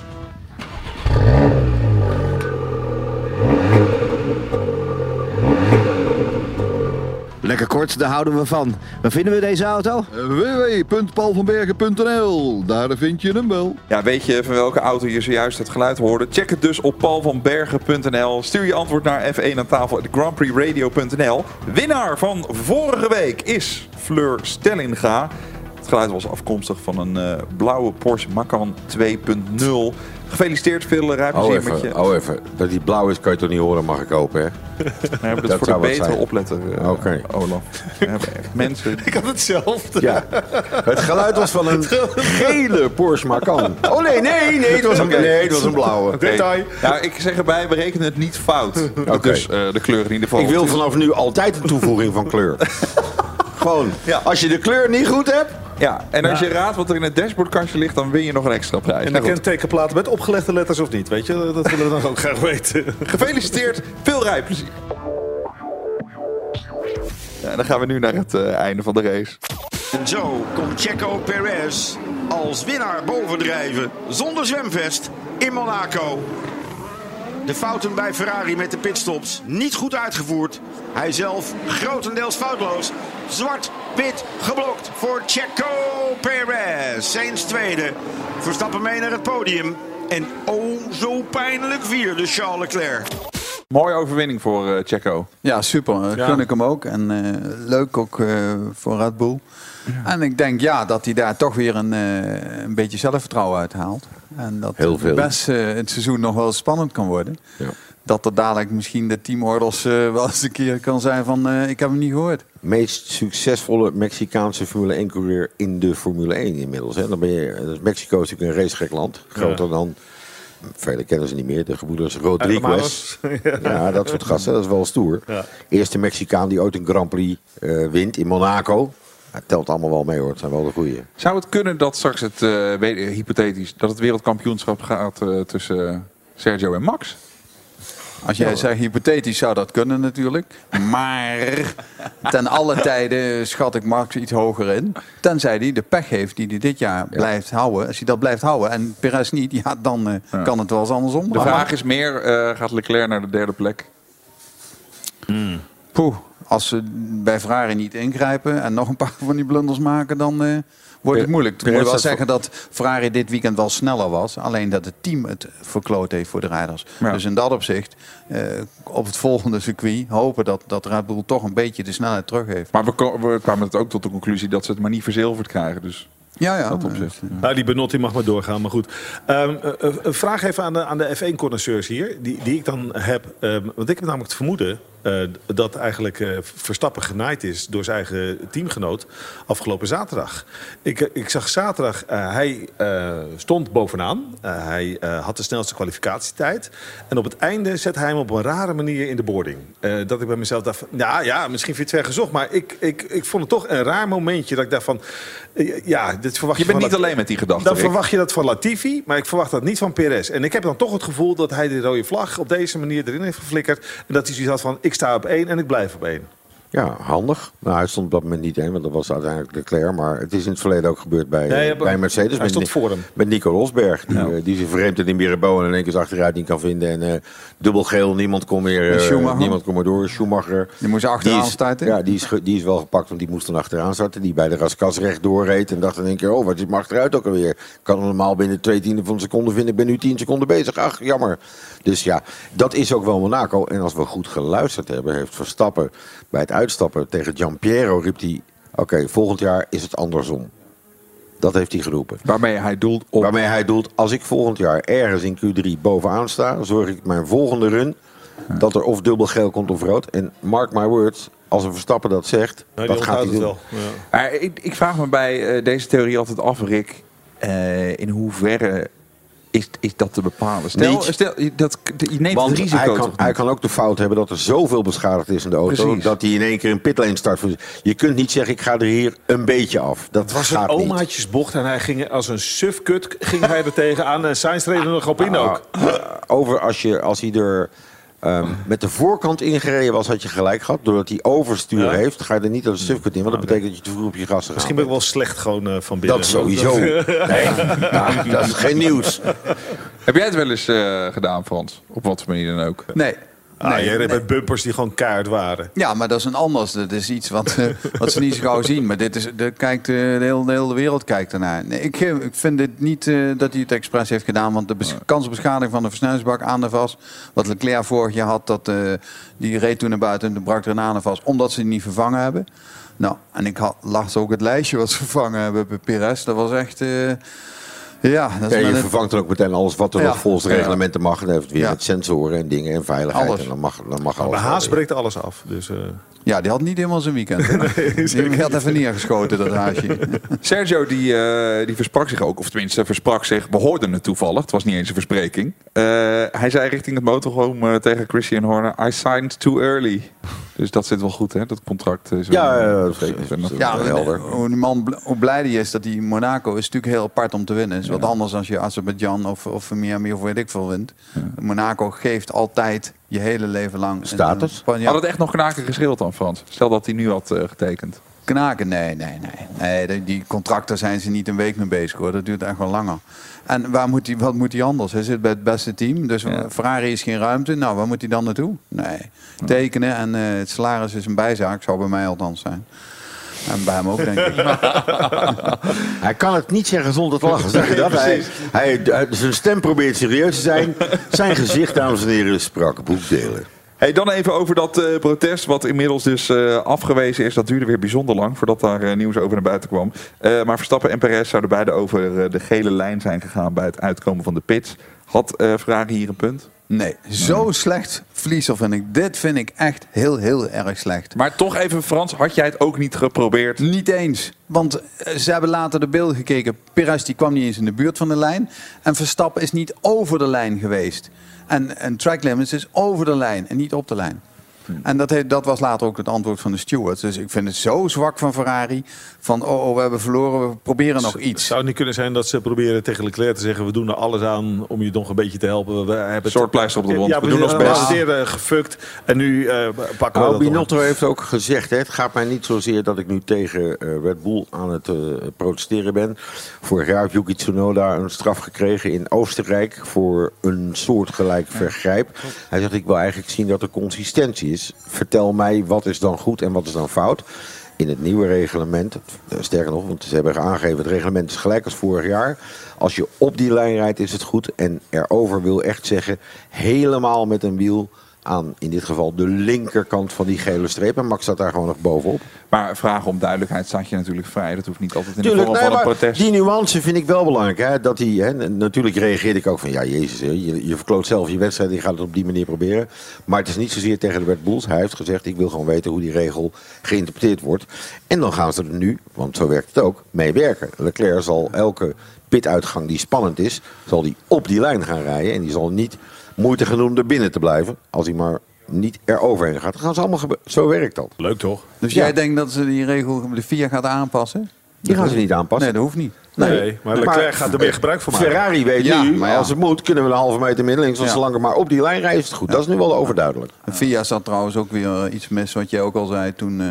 Lekker kort, daar houden we van. Waar vinden we deze auto? www.paulvanbergen.nl Daar vind je hem wel. Ja, weet je van welke auto je zojuist het geluid hoorde? Check het dus op paulvanbergen.nl. Stuur je antwoord naar F1 aan tafel at grandprixradio.nl. Winnaar van vorige week is Fleur Stellinga. Het geluid was afkomstig van een eh, blauwe Porsche Macan 2.0. Gefeliciteerd, veel uh, Oh rijplezier met je. even, oh even. Dat die blauw is kan je toch niet horen, mag ik hopen hè? (laughs) Dat, is Dat voor de betere zijn. opletter, Oké. Olaf. (laughs) We hebben echt mensen... Ik had hetzelfde. Ja. Het geluid was van een (laughs) gele Porsche Macan. Oh nee, nee, nee, het was een, nee, het was een blauwe. Detail. Nou, ik zeg erbij, we rekenen het niet fout. Oké. Dus eh, de kleur in ieder geval. Ik wil vanaf nu altijd een toevoeging van kleur. Gewoon, Ja. als je de kleur niet goed hebt, Ja, en als je raadt wat er in het dashboardkastje ligt, dan win je nog een extra prijs. En Nou de goed. kentekenplaten met opgelegde letters of niet, weet je? Dat willen we dan ook graag weten. Gefeliciteerd, veel rijplezier. Ja, dan gaan we nu naar het eh, einde van de race. En zo komt Checo Perez als winnaar bovendrijven zonder zwemvest in Monaco. De fouten bij Ferrari met de pitstops niet goed uitgevoerd. Hij zelf grotendeels foutloos. Zwart, wit, geblokt voor Checo Perez. Sainz tweede. Verstappen mee naar het podium. En oh zo pijnlijk vierde Charles Leclerc. Mooie overwinning voor eh, Checo. Ja, super. Dat Ja. gun ik hem ook. En eh, leuk ook eh, voor Red Bull. En ik denk ja, dat hij daar toch weer een, eh, een beetje zelfvertrouwen uithaalt. En dat Heel het veel. best eh, het seizoen nog wel spannend kan worden. Ja. Dat er dadelijk misschien de teamorders eh, wel eens een keer kan zijn van eh, ik heb hem niet gehoord. Meest succesvolle Mexicaanse Formule 1 coureur in de Formule 1 inmiddels. Hè. Dan ben je, is Mexico is natuurlijk een racegek land. Groter dan, vele kennen ze niet meer, de gebroeders Rodriguez. (laughs) Ja, dat soort gasten, dat is wel stoer. Ja. Eerste Mexicaan die ooit een Grand Prix eh, wint in Monaco. Het telt allemaal wel mee hoor, het zijn wel de goeie. Zou het kunnen dat straks het, eh, eh, hypothetisch, dat het wereldkampioenschap gaat eh, tussen eh, Sergio en Max? Als jij zegt hypothetisch zou dat kunnen natuurlijk. Maar ten (laughs) alle tijden schat ik Max iets hoger in. Tenzij hij de pech heeft die hij dit jaar blijft houden. Als hij dat blijft houden en Perez niet, ja, dan eh, kan het wel eens andersom. De vraag is meer, eh, gaat Leclerc naar de derde plek? Poeh, als ze bij Ferrari niet ingrijpen en nog een paar van die blunders maken, dan eh, wordt het moeilijk. Ik moet Perez wel zeggen dat Ferrari dit weekend wel sneller was. Alleen dat het team het verkloot heeft voor de rijders. Ja. Dus in dat opzicht, eh, op het volgende circuit, hopen dat, dat Red Bull toch een beetje de snelheid terug heeft. Maar we, kwamen het ook tot de conclusie dat ze het maar niet verzilverd krijgen. Dus Ja, ja. dat opzicht. Nou, die Benotti mag maar doorgaan, maar goed. Ehm, eh, eh, een vraag even aan de, aan de F1-connoisseurs hier, die, die ik dan heb. Ehm, want ik heb namelijk het vermoeden eh, dat eigenlijk eh, Verstappen genaaid is door zijn eigen teamgenoot afgelopen zaterdag. Ik, eh, ik zag zaterdag, hij stond bovenaan. Hij had de snelste kwalificatietijd. En op het einde zette hij hem op een rare manier in de boarding. Dat ik bij mezelf dacht, van, ja, ja, misschien vind je het ver gezocht. Maar ik, ik, ik vond het toch een raar momentje dat ik dacht van... eh, ja, dit verwacht Je bent niet alleen met die gedachte. dan Rick. verwacht je dat van Latifi, maar ik verwacht dat niet van Perez. En ik heb dan toch het gevoel dat hij de rode vlag op deze manier erin heeft geflikkerd. En dat hij zoiets had van, ik sta op één en ik blijf op één. Ja, handig. Nou, hij stond op dat moment niet één, want dat was uiteindelijk Leclerc. Maar het is in het verleden ook gebeurd bij, Nee, eh, bij Mercedes. hij met stond voor hem. Met Nico Rosberg, die, eh, die zich vreemd in Mirabo en in één keer zijn achteruit niet kan vinden. En eh, dubbel geel, niemand kon meer, eh, niemand kon meer door. Schumacher. Die moest achteraan die is, starten. Ja, die is, die is wel gepakt, want die moest dan achteraan starten. Die bij de Raskas recht doorreed en dacht in één keer, oh, wat is mijn achteruit ook alweer? Ik kan hem normaal binnen twee tienden van een seconde vinden. Ik ben nu tien seconden bezig. Ach, jammer. Dus ja, dat is ook wel Monaco. En als we goed geluisterd hebben, heeft Verstappen bij het uitstappen tegen Giampiero riep hij... Oké, volgend jaar is het andersom. Dat heeft hij geroepen. Waarmee hij doelt op... Waarmee hij doelt, als ik volgend jaar ergens in Q3 bovenaan sta... zorg ik mijn volgende run dat er of dubbel geel komt of rood. En mark my words, als een Verstappen dat zegt, Nou, die dat gaat hij doen. het wel. Ja. Maar ik, ik vraag me bij eh, deze theorie altijd af, Rick. eh, in hoeverre is, is dat te bepalen? Stel, stel dat, je neemt Want het risico hij, kan, hij kan ook de fout hebben dat er zoveel beschadigd is in de auto... Precies. dat hij in één keer een pitlane start. Je kunt niet zeggen, ik ga er hier een beetje af. Dat Het was gaat een omaatjesbocht en hij ging als een sufkut ging hij er tegenaan. En Sainz reed er nog op in ook. Ah, over als, je, als hij er ehm, met de voorkant ingereden was, had je gelijk gehad. Doordat hij overstuur Ja. heeft, ga je er niet als een stifkut in. Want dat betekent dat je te vroeg op je gas gaat. Misschien ben ik wel slecht gewoon eh, van binnen. Dat sowieso. (laughs) Nee, nou, dat is geen nieuws. Heb jij het wel eens eh, gedaan, Frans? Op wat voor manier dan ook? Nee. Ah, Nee, jij reed nee. bumpers die gewoon kaart waren. Ja, maar dat is een anders. Dat is iets wat, eh, wat ze niet zo gauw zien. Maar dit is, de, kijkt, eh, de, hele, de hele wereld kijkt ernaar. Nee, ik, eh, ik vind dit niet dat hij het expres heeft gedaan. Want de kans op beschadiging van de versnellingsbak aan de vast. Wat Leclerc vorig jaar had, dat, die reed toen naar buiten en de brak er een aan de vast. Omdat ze die niet vervangen hebben. Nou, en ik had, las ook het lijstje wat ze vervangen hebben bij Perez. Dat was echt... ja, dat is Ja, je een- vervangt dan ook meteen alles wat er Ja. nog volgens de Ja. reglementen mag. En dan heeft het weer Ja. met sensoren en dingen en veiligheid. Alles. En dan mag, dan mag alles. Maar Haas breekt alles af. Dus, eh, ja, die had niet helemaal zijn weekend. (laughs) die had even neergeschoten, dat haasje. (laughs) Sergio die, eh, die versprak zich ook, of tenminste versprak zich. We hoorden het toevallig, het was niet eens een verspreking. Eh, hij zei richting het motorhome eh, tegen Christian Horner: I signed too early. Dus dat zit wel goed, hè? Dat contract is wel- Ja, ja, dat is- Ja, wel helder. hoe die man hoe blij die is dat hij in Monaco is natuurlijk heel apart om te winnen. is wat anders als je Azerbeidzjan of, of Miami of weet ik veel wint. Monaco geeft altijd je hele leven lang Status? Een- Had het echt nog knaken geschild dan, Frans? Stel dat hij nu had eh, getekend. Knaken? Nee, nee, nee. nee die- die contracten zijn ze niet een week mee bezig hoor. Dat duurt echt wel langer. En waar moet hij, wat moet hij anders? Hij zit bij het beste team. Dus Ferrari is geen ruimte. Nou, waar moet hij dan naartoe? Nee. Tekenen en eh, het salaris is een bijzaak. Zou bij mij althans zijn. En bij hem ook, denk ik. (laughs) Hij kan het niet zeggen zonder te lachen. Zeg je dat? Hij, hij, zijn stem probeert serieus te zijn. Zijn gezicht, dames en heren, sprak boekdelen. Hey, dan even over dat eh, protest, wat inmiddels dus eh, afgewezen is. Dat duurde weer bijzonder lang voordat daar eh, nieuws over naar buiten kwam. Eh, maar Verstappen en Perez zouden beide over de gele lijn zijn gegaan bij het uitkomen van de pits. Had eh Ferrari hier een punt? Nee, zo slecht verliezer vind ik. Dit vind ik echt heel, heel erg slecht. Maar toch even Frans, had jij het ook niet geprobeerd? Niet eens. Want eh, ze hebben later de beelden gekeken. Perez die kwam niet eens in de buurt van de lijn. En Verstappen is niet over de lijn geweest. En, en track limits is over de lijn en niet op de lijn. En dat, dat was later ook het antwoord van de stewards. Dus ik vind het zo zwak van Ferrari. Van, oh, oh we hebben verloren, we proberen nog iets. Zou het niet kunnen zijn dat ze proberen tegen Leclerc te zeggen... we doen er alles aan om je nog een beetje te helpen. We hebben Soort pleister op de wond. Ja, We doen ons hebben best. zeer eh, gefukt. En nu eh, pakken we Nou, dat Binotto heeft ook gezegd, hè, het gaat mij niet zozeer dat ik nu tegen eh, Red Bull aan het eh, protesteren ben. Vorig jaar heeft Yuki Tsunoda een straf gekregen in Oostenrijk voor een soortgelijk vergrijp. Hij zegt, ik wil eigenlijk zien dat er consistentie is. Vertel mij, wat is dan goed en wat is dan fout? In het nieuwe reglement, eh, sterker nog, want ze hebben aangegeven, het reglement is gelijk als vorig jaar. Als je op die lijn rijdt is het goed en erover wil echt zeggen, helemaal met een wiel aan, in dit geval, de linkerkant van die gele streep. En Max staat daar gewoon nog bovenop. Maar vragen om duidelijkheid staat je natuurlijk vrij. Dat hoeft niet altijd in de vorm nee, van een protest. die nuance vind ik wel belangrijk. Hè? Dat die, hè, natuurlijk reageerde ik ook van, ja jezus, hè, je, je verkloot zelf je wedstrijd. Je gaat het op die manier proberen. Maar het is niet zozeer tegen de Red Bulls. Hij heeft gezegd, ik wil gewoon weten hoe die regel geïnterpreteerd wordt. En dan gaan ze er nu, want zo werkt het ook, mee werken. Leclerc zal elke pituitgang die spannend is, zal die op die lijn gaan rijden. En die zal niet moeite doen er binnen te blijven. Als hij maar niet eroverheen gaat. Dan gaan ze allemaal Zo werkt dat. Leuk toch? Dus Ja. jij denkt dat ze die regel, de VIA gaat aanpassen? Die gaan ze niet aanpassen. Nee, dat hoeft niet. Nee, maar Leclerc gaat er meer gebruik van maken. Ferrari weet Ja, nu, maar ja. als het moet, kunnen we een halve meter middenlinks. Want Ja. zolang er maar op die lijn rijdt, is het goed. Dat is nu wel overduidelijk. De VIA zat trouwens ook weer iets mis, wat jij ook al zei toen eh,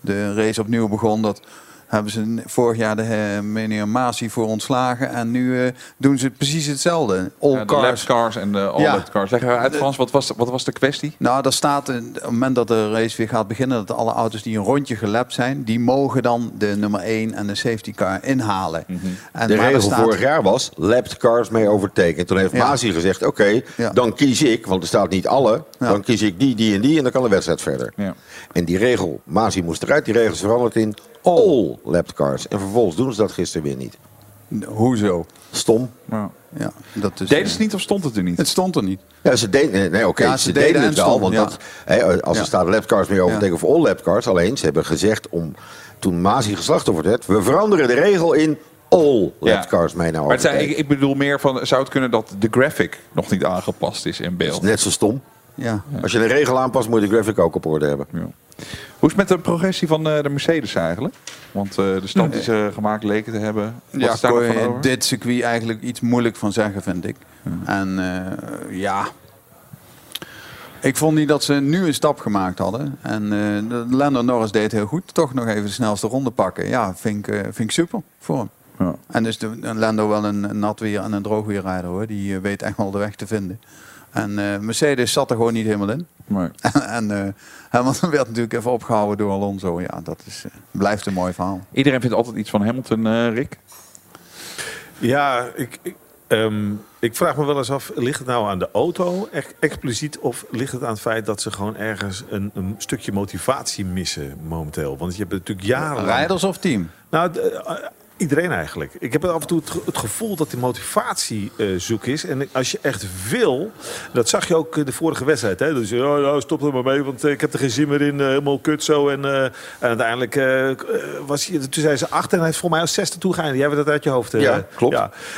de race opnieuw begon. Dat hebben ze vorig jaar de eh, meneer Masi voor ontslagen. En nu eh, doen ze precies hetzelfde. All Ja, de lap cars. cars en de all Ja. cars. Leg uit Frans, wat was, de- wat was de kwestie? Nou, daar staat eh, op het moment dat de race weer gaat beginnen, dat alle auto's die een rondje gelapt zijn, die mogen dan de nummer 1 en de safety car inhalen. En, de maar regel staat- vorig jaar was, lapped cars mee overteken. Toen heeft Ja. Masi gezegd, oké, Ja. dan kies ik, want er staat niet alle. Ja. Dan kies ik die, die en die en dan kan de wedstrijd verder. Ja. En die regel, Masi moest eruit, die regel is veranderd in all lapped cars. En vervolgens doen ze dat gisteren weer niet. Hoezo? Stom. Ja. Ja, dat is, Deden eh, ze het niet of stond het er niet? Het stond er niet. Ja, ze deden, nee, oké, Ja, ze, ze deden, deden het wel. Want ja. dat, hè, als er staat lap cars meer Ja. voor all lap cars. Alleen, ze hebben gezegd om, toen Masi geslachtofferd werd, we veranderen de regel in all Ja. lap cars mee naar Maar het zijn, ik, ik bedoel meer van, zou het kunnen dat de graphic nog niet aangepast is in beeld? is net zo stom. Ja. Als je een regel aanpast, moet je de graphic ook op orde hebben. Ja. Hoe is het met de progressie van eh, de Mercedes eigenlijk? Want eh, de stand die ze gemaakt leken te hebben. Wat Ja, is daar kon je over? dit circuit eigenlijk iets moeilijk van zeggen, vind ik. En eh, ja, ik vond niet dat ze nu een stap gemaakt hadden. En eh de Lando Norris deed heel goed. Toch nog even de snelste ronde pakken. Ja, vind ik, vind ik super voor hem. Ja. En dus de, Lando wel een, een nat weer en een droog weer rijder hoor. Die weet echt wel de weg te vinden. En eh, Mercedes zat er gewoon niet helemaal in. Nee. (laughs) en eh Hamilton werd natuurlijk even opgehouden door Alonso. Ja, dat is, eh, blijft een mooi verhaal. Iedereen vindt altijd iets van Hamilton, eh, Rick. Ja, ik, ik, ehm, ik vraag me wel eens af, ligt het nou aan de auto echt expliciet... of ligt het aan het feit dat ze gewoon ergens een, een stukje motivatie missen momenteel? Want je hebt natuurlijk jarenlang... Rijders of team? Nou, iedereen eigenlijk. Ik heb af en toe het, ge- het gevoel dat die motivatie eh, zoek is. En als je echt wil, dat zag je ook eh, de vorige wedstrijd. Hè? Dus oh, nou, stop er maar mee, want eh, ik heb er geen zin meer in. helemaal kut zo. En, en uiteindelijk was hij, toen zijn ze acht en hij heeft voor mij als zesde toegeëindigd. Jij hebt dat uit je hoofd. Ja, klopt.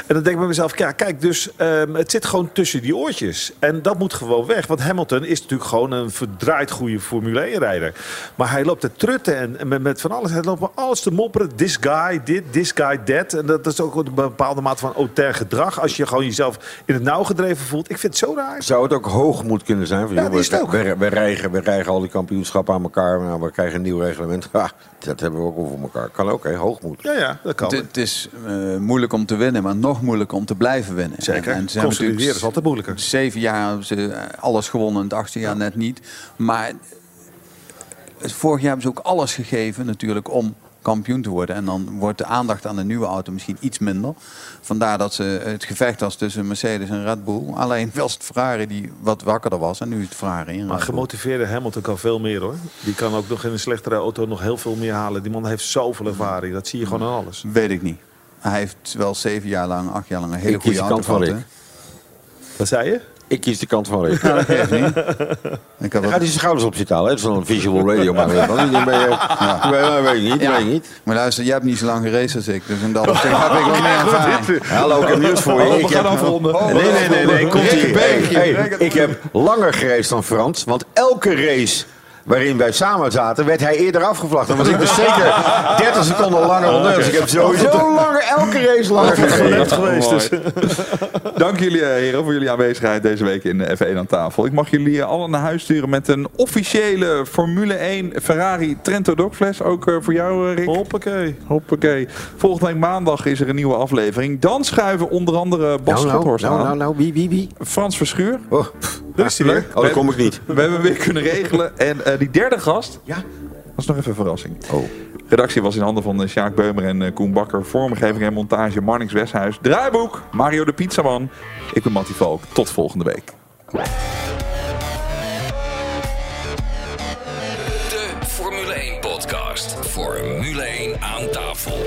En dan denk ik bij mezelf, ja, kijk, dus ehm, het zit gewoon tussen die oortjes. En dat moet gewoon weg. Want Hamilton is natuurlijk gewoon een verdraaid goede Formule 1-rijder. Maar hij loopt te trutten en, en met, met van alles. Hij loopt maar alles te mopperen. This guy, dit, this this guy dead. En dat is ook een bepaalde mate van auteur gedrag. Als je gewoon jezelf in het nauw gedreven voelt. Ik vind het zo raar. Zou het ook hoogmoed kunnen zijn? Van, Ja, joh, we, ook. we, we, rijgen, we rijgen al die kampioenschappen aan elkaar. Maar we krijgen een nieuw reglement. Ha, dat hebben we ook over elkaar. Kan ook, hè? Hoogmoed. Ja, ja, dat kan. Het, het is eh, moeilijk om te winnen, maar nog moeilijker om te blijven winnen. Zeker. En, en ze Consolideren is altijd moeilijker. Zeven jaar hebben ze eh, alles gewonnen, het achtste jaar net niet. Maar het vorig jaar hebben ze ook alles gegeven natuurlijk om kampioen te worden. En dan wordt de aandacht aan de nieuwe auto misschien iets minder. Vandaar dat ze het gevecht was tussen Mercedes en Red Bull. Alleen was het Ferrari die wat wakkerder was en nu is het Ferrari. Maar gemotiveerde Hamilton kan veel meer hoor. Die kan ook nog in een slechtere auto nog heel veel meer halen. Die man heeft zoveel ervaring. Dat zie je gewoon aan alles. Weet ik niet. Hij heeft wel zeven jaar lang, acht jaar lang een hele Ik kies goede de auto kant van gehad. Wat zei je? Ik kies de kant van Rick. Ja, dat geeft niet. (laughs) Ik heb Dan wat- gaat hij zijn schouders op zitten halen. hè. Dat is dan een visual radio. Maar weet, je, dan ben je, ja. weet ik niet, Ja. weet ik niet. Maar luister, jij hebt niet zo lang geraced als ik. Dus in dat opzicht heb ik wel meer ervaring. Hallo, ik heb nieuws voor je. Oh, Ik heb- afronden. Nee, nee, nee, nee. Komt. Rick, Hey, ik heb langer gereisd dan Frans. Want elke race waarin wij samen zaten, werd hij eerder afgevlacht. Dan was ik dus zeker 30 seconden langer onder. Dus ik heb sowieso langer, elke race langer gereden. geweest. Dus. Dank jullie eh, heren voor jullie aanwezigheid deze week in de F1 aan tafel. Ik mag jullie eh, allen naar huis sturen met een officiële Formule 1 Ferrari Trento Dogfles. Ook eh, voor jou eh, Rick. Hoppakee. Hoppakee. Volgende week maandag is er een nieuwe aflevering. Dan schuiven onder andere Bas Nou, nou, Schothorst nou, aan. nou, nou, wie, wie, wie? Frans Verschuur. Oh, Daar is hij weer. oh daar kom ik niet. We hebben hem weer kunnen regelen. En eh, die derde gast, Ja? was nog even een verrassing. Oh. Redactie was in handen van eh, Sjaak Beumer en eh, Koen Bakker. Vormgeving en montage Marnix Westhuis. Draaiboek Mario de Pizzaman. Ik ben Mattie Valk. Tot volgende week. De Formule 1 podcast. Formule 1 aan tafel.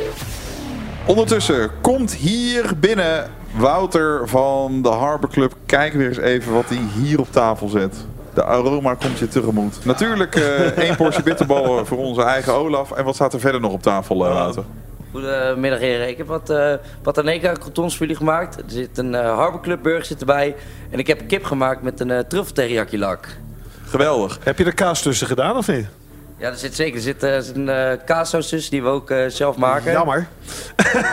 Ondertussen komt hier binnen Wouter van de Harbor Club. Kijk weer eens even wat hij hier op tafel zet. De aroma komt je tegemoet. Natuurlijk eh (laughs) één portie bitterballen voor onze eigen Olaf. En wat staat er verder nog op tafel, eh, Wouter? Goedemiddag heren, ik heb wat uh, Pataneca crotons voor jullie gemaakt. Er zit een uh, Harbor Club burger zit erbij. En ik heb kip gemaakt met een uh, truffel teriyaki lak. Geweldig. Heb je er kaas tussen gedaan of niet? Ja, er zit zeker. Er zit, uh, zit een uh, kaassaus tussen die we ook uh, zelf maken. Jammer. (laughs)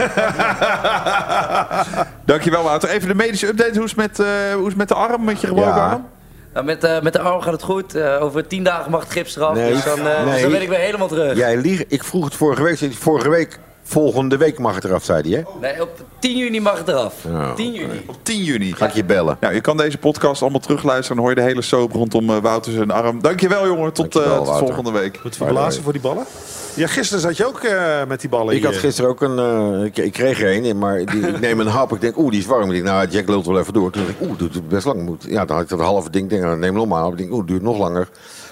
Dankjewel Wouter. Even de medische update. Hoe is het met, uh, hoe is het met de arm, met je gebroken Ja. arm? Nou, met, uh, met de arm gaat het goed. Uh, over tien dagen mag het gips eraf. Nee, dus, dan, uh, nee. dus dan ben ik weer helemaal terug. Jij liegt. Ik vroeg het vorige week. Vorige week, volgende week mag het eraf, zei hij, hè? Nee, op 10 juni mag het eraf. Ja, 10 juni. Op 10 juni. Ga ik je bellen. Nou, je kan deze podcast allemaal terugluisteren. Dan hoor je de hele soap rondom uh, Wouter zijn arm. Dankjewel jongen. Tot, Dankjewel, uh, tot volgende week. Moet je blazen voor die ballen? Ja, gisteren zat je ook uh, met die ballen Ik had gisteren ook een... eh, ik, ik kreeg er een, maar die, ik neem een hap. Ik denk, oeh, die is warm. Ik denk, nou, Jack lult wel even door. Toen dacht ik, oeh, dat doet best lang. Moet. Ja, dan had ik dat halve ding. Denk, nou, neem nog maar. Ik denk, oeh, het duurt nog langer.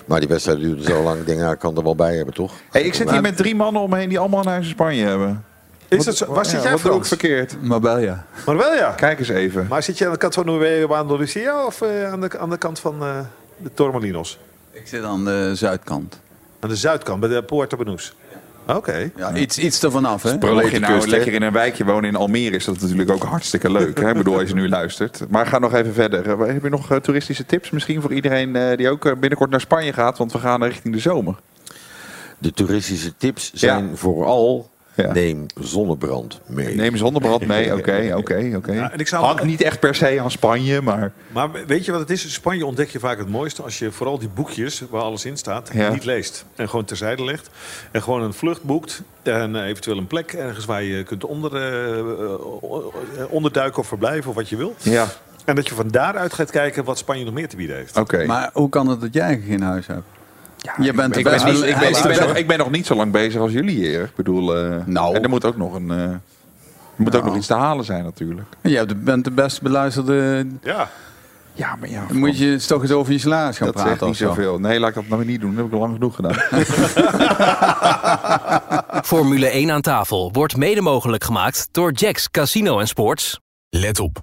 Maar die wedstrijd duurde zo lang. Ik denk, nou, ik kan er wel bij hebben, toch? Hey, ik zit hier met drie mannen omheen die allemaal een huis in Spanje hebben. Is dat zo? Waar zit jij ik Frans? verkeerd? Marbella. Maar wel ja. Kijk eens even. Maar zit je aan de kant van Nueva Andalusia of uh, aan, de, aan de kant van uh, de Tormelinos? Ik zit aan de zuidkant. Aan de zuidkant, bij de Puerto Banús. Oké. Okay. Ja, iets, iets ervan af, hè? Mocht je nou lekker in een wijkje wonen in Almere, is dat natuurlijk ook hartstikke leuk. Hè? Ik bedoel, als je nu luistert. Maar ga nog even verder. Uh, heb je nog uh, toeristische tips misschien voor iedereen uh, die ook binnenkort naar Spanje gaat? Want we gaan richting de zomer. De toeristische tips zijn Ja. vooral... Ja. Neem zonnebrand mee. Neem zonnebrand mee, (laughs) oké, oké, oké. Ja, en ik zou- Hangt niet echt per se aan Spanje, maar... Maar weet je wat het is? In Spanje ontdek je vaak het mooiste als je vooral die boekjes waar alles in staat Ja. niet leest. En gewoon terzijde legt. En gewoon een vlucht boekt. En eventueel een plek ergens waar je kunt onder, eh, eh, onderduiken of verblijven of wat je wil. Ja, En dat je van daaruit gaat kijken wat Spanje nog meer te bieden heeft. oké. Maar hoe kan het dat jij geen huis hebt? Je bent Ik ben, niet- ik, ben, ik, hij ben is nog, ik ben nog niet zo lang bezig als jullie hier. Ik bedoel, eh, Nou. en er moet ook nog een... eh, er moet ook Nou. nog iets te halen zijn natuurlijk. Je bent de best beluisterde... Ja. Ja, maar ja, Dan moet je toch eens over je salaris gaan dat praten zegt niet zo. zoveel. Nee, laat ik dat nou niet doen. Dat heb ik al lang genoeg gedaan. (laughs) Formule 1 aan tafel wordt mede mogelijk gemaakt door Jacks Casino Sports. Let op.